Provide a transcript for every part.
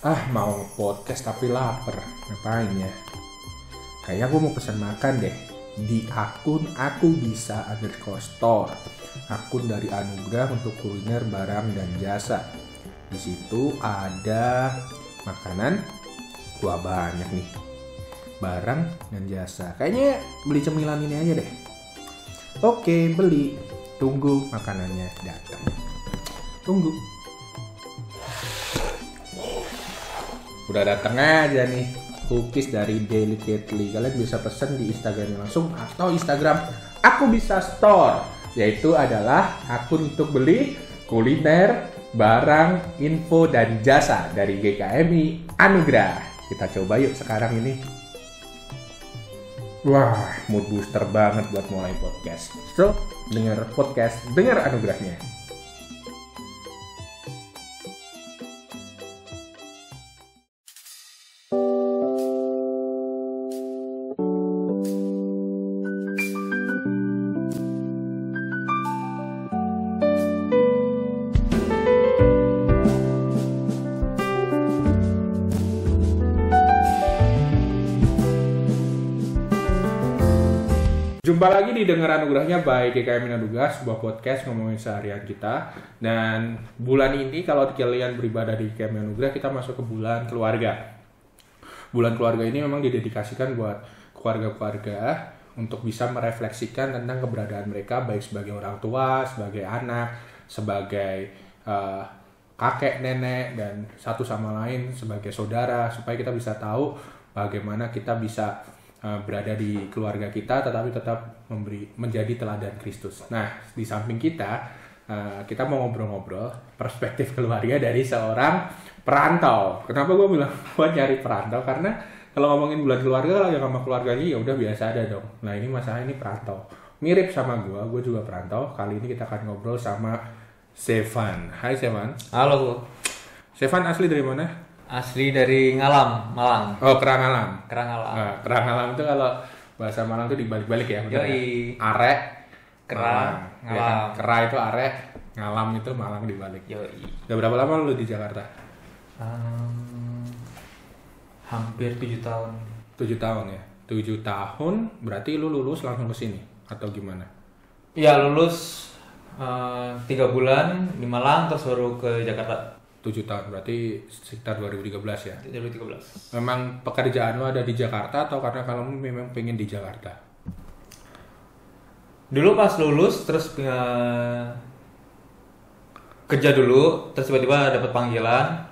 Ah, mau podcast tapi lapar. Ngapain ya? Kayaknya gue mau pesan makan deh. Di akun aku bisa underscore store. Akun dari Anugerah untuk kuliner barang dan jasa. Di situ ada makanan. Wah banyak nih. Barang dan jasa. Kayaknya beli cemilan ini aja deh. Oke, beli. Tunggu makanannya datang. Tunggu. Udah datang aja nih cookies dari Delicately. Kalian bisa pesen di Instagramnya langsung atau Instagram aku bisa store yaitu adalah akun untuk beli kuliner, barang, info dan jasa dari GKMI Anugerah. Kita coba yuk sekarang ini. Wah, mood booster banget buat mulai podcast. So, dengar podcast, dengar anugerahnya. Jumpa lagi di Dengar Anugerahnya by GKM Anugerah, sebuah podcast ngomongin seharian kita. Dan bulan ini kalau kalian beribadah di GKM Anugerah, kita masuk ke bulan keluarga. Bulan keluarga ini memang didedikasikan buat keluarga-keluarga untuk bisa merefleksikan tentang keberadaan mereka baik sebagai orang tua, sebagai anak, sebagai eh, kakek, nenek, dan satu sama lain sebagai saudara supaya kita bisa tahu bagaimana kita bisa uh, berada di keluarga kita tetapi tetap memberi menjadi teladan Kristus. Nah, di samping kita uh, kita mau ngobrol-ngobrol perspektif keluarga dari seorang perantau. Kenapa gue bilang gue nyari perantau karena kalau ngomongin bulan keluarga yang sama keluarganya ya udah biasa ada dong. Nah, ini masalah ini perantau. Mirip sama gue, gue juga perantau. Kali ini kita akan ngobrol sama Sevan. Hai Sevan. Halo, Sevan asli dari mana? Asli dari Ngalam, Malang. Oh, Kerangalam. Kerangalam. Nah, Kerangalam itu kalau bahasa Malang itu dibalik-balik ya. bener Yoi. ya? Are, Kerang, Malang. Ya kan? ngalam. Kera itu are, ngalam itu Malang dibalik. Yoi. Udah berapa lama lu di Jakarta? Um, hampir tujuh tahun. Tujuh tahun ya. Tujuh tahun berarti lu lulus langsung ke sini atau gimana? Ya lulus eh, tiga bulan di Malang terus baru ke Jakarta Tujuh tahun berarti sekitar 2013 ya. 2013. Memang pekerjaan lu ada di Jakarta atau karena kalau memang pengen di Jakarta? Dulu pas lulus terus eh, kerja dulu terus tiba-tiba dapat panggilan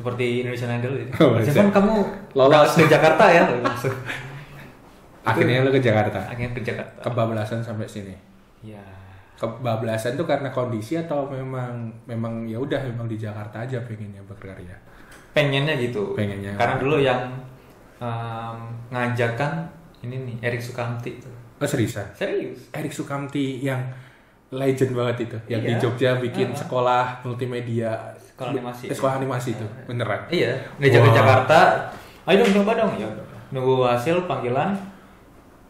seperti Indonesian Idol gitu. Oh. Evan, kamu Lolos. ke Jakarta ya. Akhirnya lu ke Jakarta. Akhirnya ke Jakarta. Kebablasan sampai sini. Ya. Kebablasan tuh karena kondisi atau memang memang ya udah memang di Jakarta aja pengennya berkarya? Pengennya gitu. Pengennya. karena dulu yang um, ngajakan ini nih Erik Sukamti tuh. Oh seriusan serius. Erik Sukamti yang legend banget itu yang di Iya. Jogja bikin Ah. sekolah multimedia. Sekolah animasi. Eh, sekolah animasi itu beneran? Iya. Ngajak ke Wah. Jakarta. Ayo dong coba dong. Ya nunggu hasil panggilan.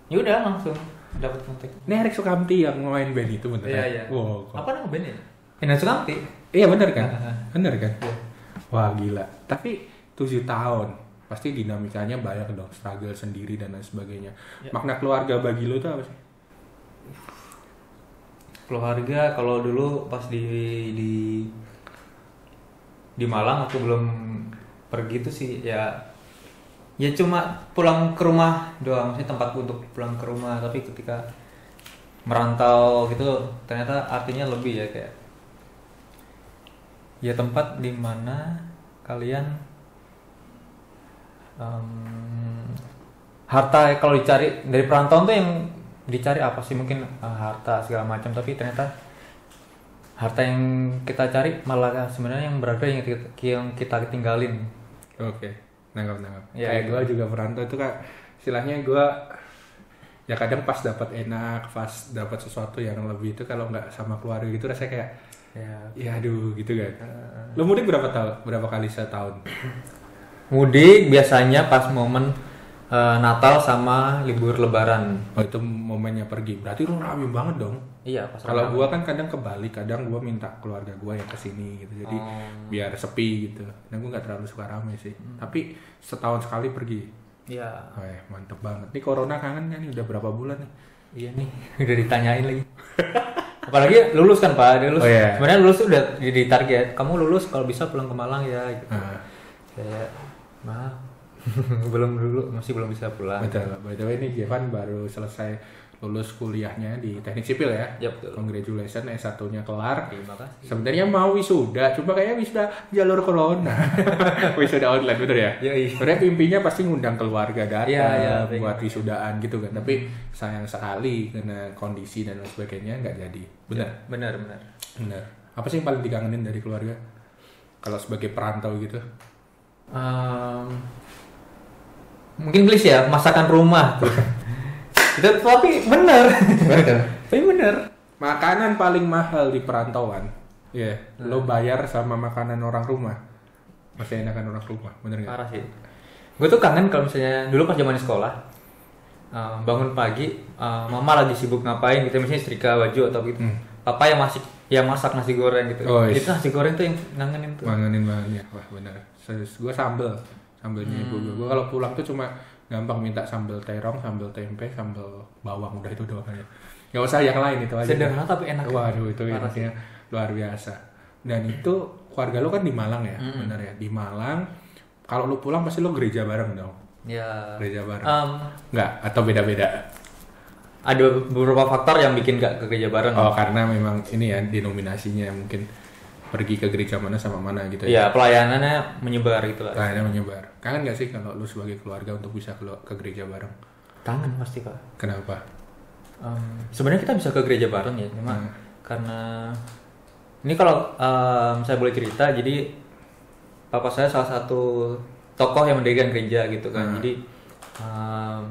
Ya udah langsung dapat kontak. Ini Erik Sukamti yang main band itu beneran iya iya. Wow kok- apa nama bandnya? Erik Sukamti? Iya bener kan? Ah. bener kan? Iya. wah gila. Tapi tujuh tahun pasti dinamikanya banyak dong struggle sendiri dan lain sebagainya. Ya. makna keluarga bagi lu tuh apa sih? Keluarga kalau dulu pas di di di Malang aku belum pergi tuh sih ya ya cuma pulang ke rumah doang sih tempat untuk pulang ke rumah. Tapi ketika merantau gitu ternyata artinya lebih ya kayak ya tempat di mana kalian em, harta kalau dicari dari perantauan tuh yang dicari apa sih? Mungkin eh, harta segala macam. Tapi ternyata harta yang kita cari malah sebenarnya yang berharga yang kita, yang kita tinggalin. Oke, nangkap nangkap. Ya, Kayak gitu. gue juga perantau itu kak, istilahnya gue ya kadang pas dapat enak, pas dapat sesuatu yang lebih itu kalau nggak sama keluarga gitu rasanya kayak ya ya aduh gitu kan. Lo mudik berapa tahun? Berapa kali setahun? mudik biasanya pas momen eh, Natal sama libur Lebaran. Oh itu momennya pergi. Berarti lu rame banget dong. Iya, Kalau gua kan kadang kebalik, kadang gua minta keluarga gua yang ke sini gitu. Jadi Oh. biar sepi gitu. Dan gua nggak terlalu suka rame sih. Hmm. Tapi setahun sekali pergi. Iya. Wah, mantep banget. Nih corona kangen kan nih udah berapa bulan nih? Iya nih, udah ditanyain lagi. Apalagi lulus kan Pak, dia lulus. Oh, iya. Sebenarnya lulus tuh udah di target. Kamu lulus kalau bisa pulang ke Malang ya. Gitu. Nah, Kayak maaf, belum dulu, masih belum bisa pulang. betul. By the way nih Jevan baru selesai lulus kuliahnya di teknik sipil ya. Ya betul. Congratulations S1-nya kelar. Terima kasih. Sebenarnya mau wisuda, cuma kayaknya wisuda jalur corona. wisuda online bener ya? Ya, iya. Sebenarnya mimpinya pasti ngundang keluarga datang Iya, iya, buat wisudaan gitu kan. Tapi sayang sekali karena kondisi dan lain sebagainya nggak jadi. Bener, Benar, benar. bener. Apa sih yang paling dikangenin dari keluarga? Kalau sebagai perantau gitu? Em, mungkin klise ya, masakan rumah tuh. itu tapi benar. tapi benar. Makanan paling mahal di perantauan. Iya, lo bayar sama makanan orang rumah. Masih enakan orang rumah, bener nggak? Parah sih. Gue tuh kangen kalau misalnya dulu pas zaman sekolah eh, bangun pagi, eh, mama lagi sibuk ngapain gitu, misalnya setrika baju atau gitu. Hmm. Papa yang masih yang masak nasi goreng gitu. Oh, iya. Itu nasi goreng tuh yang ngangenin tuh. Manganin banget ya, wah bener. Serius, gue sambel, sambelnya ibu gue. Gue kalau pulang tuh cuma gampang minta sambel terong, sambel tempe, sambel bawang udah itu doang aja. Gak usah yang lain itu aja. Sederhana tapi enak. Waduh itu enaknya luar biasa. Dan itu keluarga lu kan di Malang ya, bener ya. Di Malang, kalau lu pulang pasti lu gereja bareng dong. Ya. Gereja bareng. Em, Enggak, atau beda-beda. ada beberapa faktor yang bikin gak ke gereja bareng. Oh karena memang ini ya denominasinya mungkin pergi ke gereja mana sama mana gitu ya. Iya, pelayanannya menyebar gitu lah. Kayaknya menyebar. Kangen gak sih kalau lu sebagai keluarga untuk bisa ke, ke gereja bareng? Kangen pasti pak. Kenapa? Em, sebenarnya kita bisa ke gereja bareng ya, cuma Hmm. karena ini kalau em, saya boleh cerita, jadi papa saya salah satu tokoh yang mendirikan gereja gitu kan, Hmm. jadi em,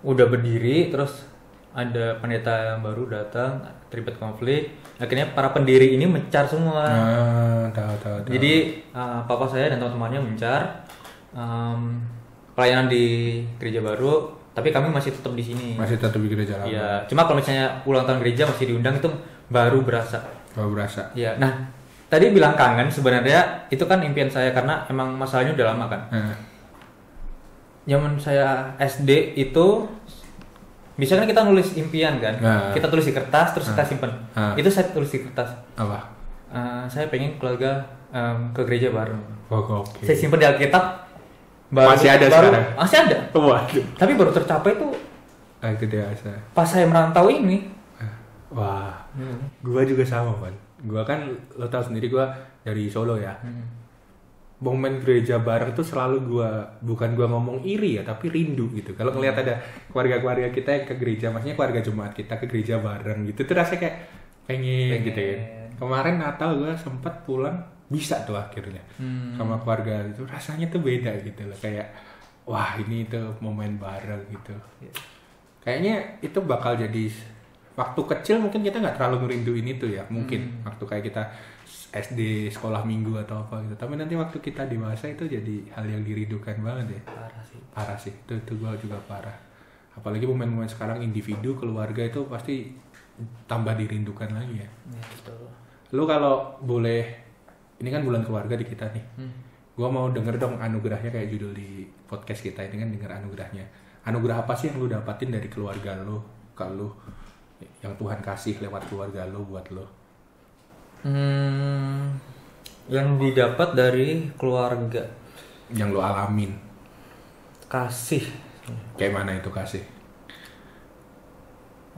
udah berdiri, terus ada pendeta yang baru datang, terlibat konflik, akhirnya para pendiri ini mencar semua. Ah, tahu tahu tahu. Jadi uh, papa saya dan teman-temannya mencar um, pelayanan di gereja baru, tapi kami masih tetap di sini. masih tetap di gereja lama. Iya, cuma kalau misalnya ulang tahun gereja masih diundang itu baru berasa. Kalau berasa. Iya. Nah, tadi bilang kangen sebenarnya itu kan impian saya karena emang masalahnya udah lama kan. Nah, Zaman saya SD itu bisa kan kita nulis impian kan, Nah. kita tulis di kertas terus kita simpen. Ah. Itu saya tulis di kertas. apa? Uh, saya pengen keluarga um, ke gereja bareng. Oh, oke. Saya simpen di Alkitab. Masih ada baru, sekarang? Masih ada. Waduh. Tapi baru tercapai tuh Ah, itu biasa. pas saya merantau ini. Wah, gua juga sama, Pan. Gua kan lo tau sendiri gua dari Solo ya. Momen gereja bareng itu selalu gua bukan gua ngomong iri ya, tapi rindu gitu. Kalau ngelihat ada keluarga-keluarga kita yang ke gereja, maksudnya keluarga jemaat kita ke gereja bareng gitu, tuh rasanya kayak pengen, Pengen. gitu ya. Kemarin Natal gua sempat pulang bisa tuh akhirnya Hmm. sama keluarga itu rasanya tuh beda gitu loh kayak wah ini tuh momen bareng gitu kayaknya itu bakal jadi waktu kecil mungkin kita nggak terlalu merinduin itu ya mungkin waktu kayak kita SD sekolah minggu atau apa gitu. Tapi nanti waktu kita dewasa itu jadi hal yang dirindukan banget ya. Parah sih. parah sih. Itu itu gua juga parah. Apalagi momen-momen sekarang individu keluarga itu pasti tambah dirindukan lagi ya. Ya, betul. lu kalau boleh ini kan bulan keluarga di kita nih. Hmm. gua mau denger dong anugerahnya kayak judul di podcast kita ini kan denger anugerahnya. Anugerah apa sih yang lu dapatin dari keluarga lu ke lu yang Tuhan kasih lewat keluarga lu buat lu Hmm, yang didapat dari keluarga yang lu alamin kasih. kayak mana itu kasih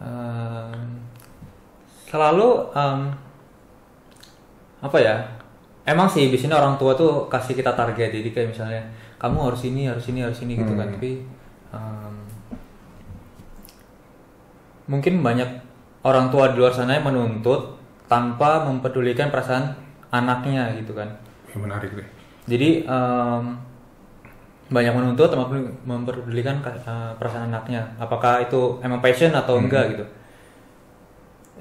Em, selalu em, apa ya? Emang sih di sini orang tua tuh kasih kita target, jadi kayak misalnya kamu harus ini, harus ini, harus ini gitu kan. Hmm. Tapi em, mungkin banyak orang tua di luar sana yang menuntut tanpa mempedulikan perasaan anaknya gitu kan. yang menarik deh Jadi em, banyak menuntut tanpa memperdulikan eh, perasaan anaknya. Apakah itu emang passion atau Hmm. enggak gitu.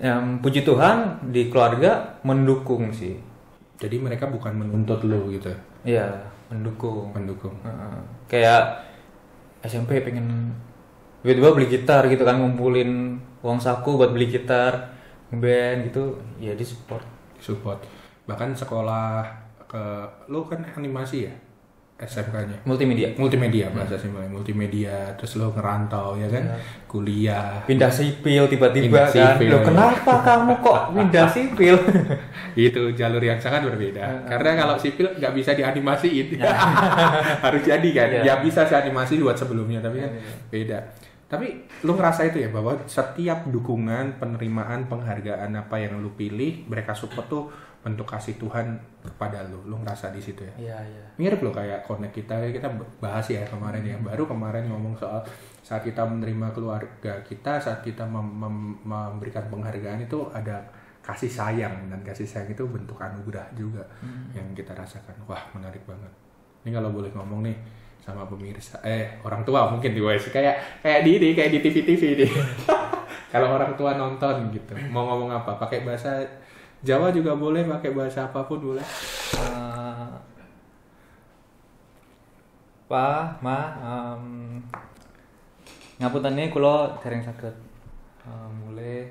Yang puji Tuhan di keluarga mendukung sih. jadi mereka bukan menuntut lu gitu Iya, mendukung. mendukung Heeh. Kayak SMP pengen tiba-tiba beli gitar gitu kan ngumpulin uang saku buat beli gitar band gitu ya di support. Support. Bahkan sekolah ke lu kan animasi ya? SMK-nya multimedia. Multimedia bahasa simpelnya. Multimedia terus lo ngerantau ya kan? Kuliah. Pindah sipil tiba-tiba Pindah kan? sipil, lo ya. kenapa kamu kok pindah sipil? Itu jalur yang sangat berbeda. Karena kalau sipil nggak bisa dianimasiin. Harus jadi kan? Iya. ya bisa sih animasi buat sebelumnya tapi kan beda tapi lu ngerasa itu ya bahwa setiap dukungan penerimaan penghargaan apa yang lu pilih mereka support tuh bentuk kasih Tuhan kepada lu. Lu ngerasa di situ ya? Iya iya. Mirip loh kayak connect kita kita bahas ya kemarin ya. Baru kemarin ngomong soal saat kita menerima keluarga kita saat kita mem- mem- memberikan penghargaan itu ada kasih sayang. Dan kasih sayang itu bentuk anugerah juga yang kita rasakan. Wah menarik banget. Ini kalau boleh ngomong nih sama pemirsa eh orang tua mungkin di WS kayak kayak di ini kayak di TV TV ini. Kalau orang tua nonton gitu. Mau ngomong apa? Pakai bahasa Jawa juga boleh pakai bahasa apa pun boleh. Eh, Pa, Ma, um, ngapunten kulo dereng saged. Uh, mulai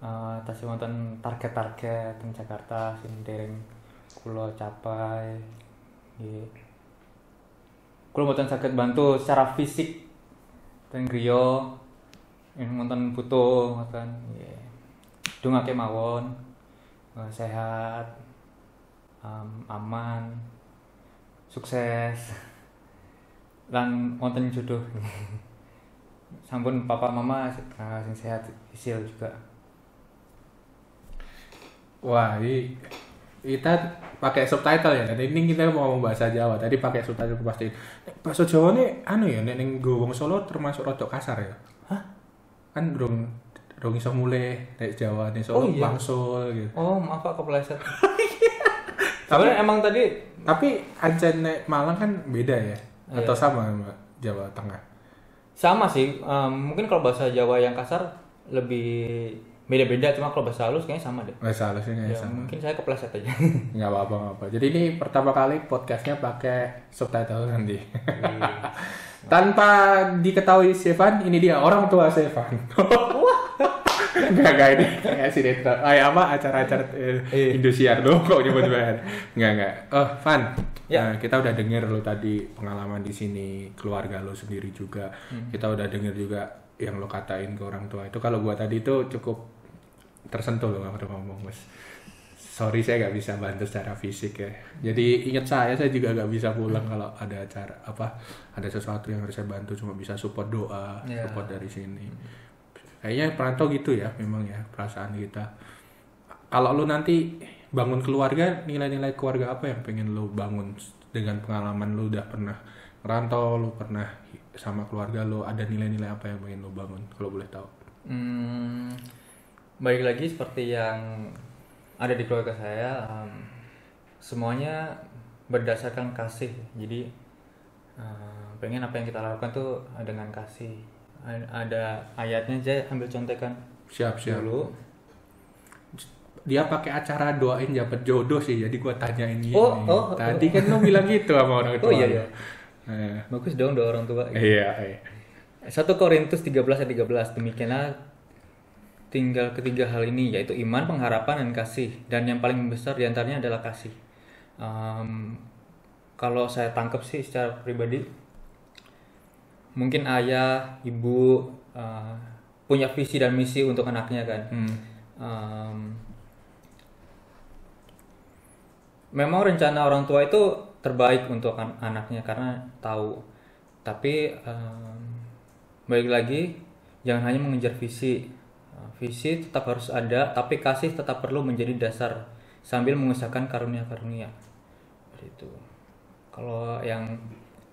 uh, tasih wonten target-target teng Jakarta sing dereng kulo capai. Kulo mboten saged bantu secara fisik. Teng griya yen wonten butuh ngoten nggih. Dongake mawon uh, sehat um, aman sukses lan wonten jodoh. Sampun papa mama uh, sing sehat isil juga. Wah, ini kita pakai subtitle ya. Tadi ini kita mau ngomong bahasa Jawa. Tadi pakai subtitle pasti. Bahasa Jawa nih anu ya, nek ning nggo wong Solo termasuk rodok kasar ya. Hah? Kan rong rong iso mulai nek Jawa nih Solo Oh, iya. bangsul gitu. oh maaf pak kepleset sebenarnya emang tadi Tapi ancen nek Malang kan beda ya. Iya. Atau sama sama Jawa Tengah. sama sih um, mungkin kalau bahasa Jawa yang kasar lebih beda-beda cuma kalau bahasa halus kayaknya sama deh Bahasa halusnya nggak ya, sama. mungkin saya kepleset aja Nggak apa-apa, nggak apa. Jadi ini pertama kali podcastnya pakai subtitle nanti. Tanpa diketahui Stefan, ini dia orang tua Stefan. Enggak, enggak ini kayak sinetron. Ay, apa acara-acara eh, Iya. Indosiar lo kok nyebut banget. Enggak, enggak. Oh, Van. Ya. Nah, kita udah denger lo tadi pengalaman di sini, keluarga lo sendiri juga. Kita udah denger juga yang lo katain ke orang tua itu. Kalau gua tadi itu cukup tersentuh lo waktu ngomong, Mas. Sorry saya nggak bisa bantu secara fisik ya. Jadi ingat saya saya juga nggak bisa pulang kalau ada acara apa ada sesuatu yang harus saya bantu cuma bisa support doa, Ya. support dari sini. Kayaknya perantau gitu ya memang ya perasaan kita. Kalau lu nanti bangun keluarga, nilai-nilai keluarga apa yang pengen lu bangun dengan pengalaman lu udah pernah merantau, lu pernah sama keluarga lu ada nilai-nilai apa yang pengen lu bangun kalau boleh tahu. Hmm, balik lagi seperti yang ada di keluarga saya, em, semuanya berdasarkan kasih. Jadi eh, pengen apa yang kita lakukan tuh dengan kasih. Ada ayatnya aja ambil contekan Siap, siap. dulu. dia pakai acara doain dapat jodoh sih jadi gua tanyain ini Oh, oh, tadi kan lu bilang gitu sama orang tua Oh, iya, iya. Eh, Bagus dong dua orang tua. iya iya 1 Korintus 13 ayat 13 demikianlah tinggal ketiga hal ini yaitu iman, pengharapan dan kasih dan yang paling besar di antaranya adalah kasih. Em, kalau saya tangkap sih secara pribadi mungkin ayah, ibu eh, punya visi dan misi untuk anaknya kan. Hmm. Em, memang rencana orang tua itu terbaik untuk an- anaknya karena tahu. Tapi em, baik lagi jangan hanya mengejar visi. Visi tetap harus ada, tapi kasih tetap perlu menjadi dasar sambil mengusahakan karunia-karunia. Itu. Kalau yang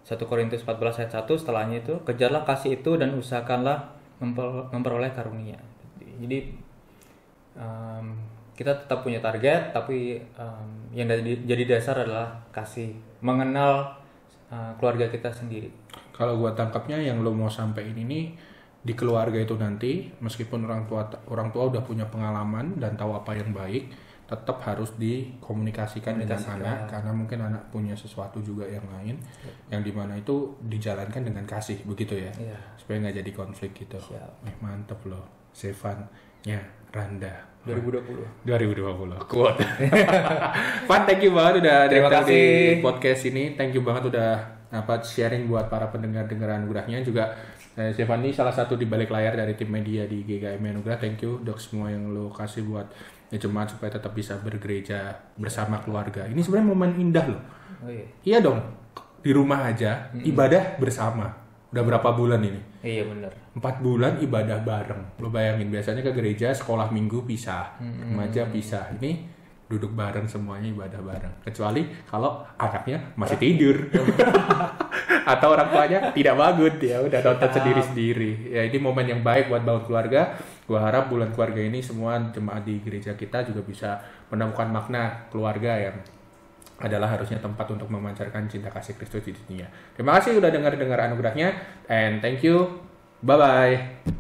1 Korintus 14 ayat 1 setelahnya itu kejarlah kasih itu dan usahakanlah memper- memperoleh karunia. Jadi em, kita tetap punya target tapi em, yang jadi, dasar adalah kasih mengenal eh, keluarga kita sendiri kalau gua tangkapnya yang lu mau sampaikan ini di keluarga itu nanti meskipun orang tua orang tua udah punya pengalaman dan tahu apa yang baik tetap harus dikomunikasikan dengan anak karena mungkin anak punya sesuatu juga yang lain yang di mana itu dijalankan dengan kasih begitu ya? Iya. supaya nggak jadi konflik gitu. Siap. eh, mantep loh Sevan ya Randa. 2020 2020 quote Van thank you banget udah Terima datang di kasih. podcast ini. Thank you banget udah apa sharing buat para pendengar dengar anugerahnya. Juga eh, Stefan ini salah satu di balik layar dari tim media di GKM Anugerah. Thank you dok semua yang lo kasih buat ya, jemaat supaya tetap bisa bergereja bersama keluarga. Ini sebenarnya momen indah loh. Oh iya. Iya dong di rumah aja ibadah bersama. Udah berapa bulan ini? Iya bener. Empat bulan ibadah bareng. Lo bayangin biasanya ke gereja sekolah minggu pisah remaja pisah. Ini duduk bareng semuanya ibadah bareng. Kecuali kalau anaknya masih tidur atau orang tuanya tidak bangun ya udah nonton sendiri sendiri ya ini momen yang baik buat bangun keluarga gua harap bulan keluarga ini semua jemaat di gereja kita juga bisa menemukan makna keluarga yang adalah harusnya tempat untuk memancarkan cinta kasih Kristus di dunia. Terima kasih udah dengar-dengar anugerahnya and thank you. Bye bye.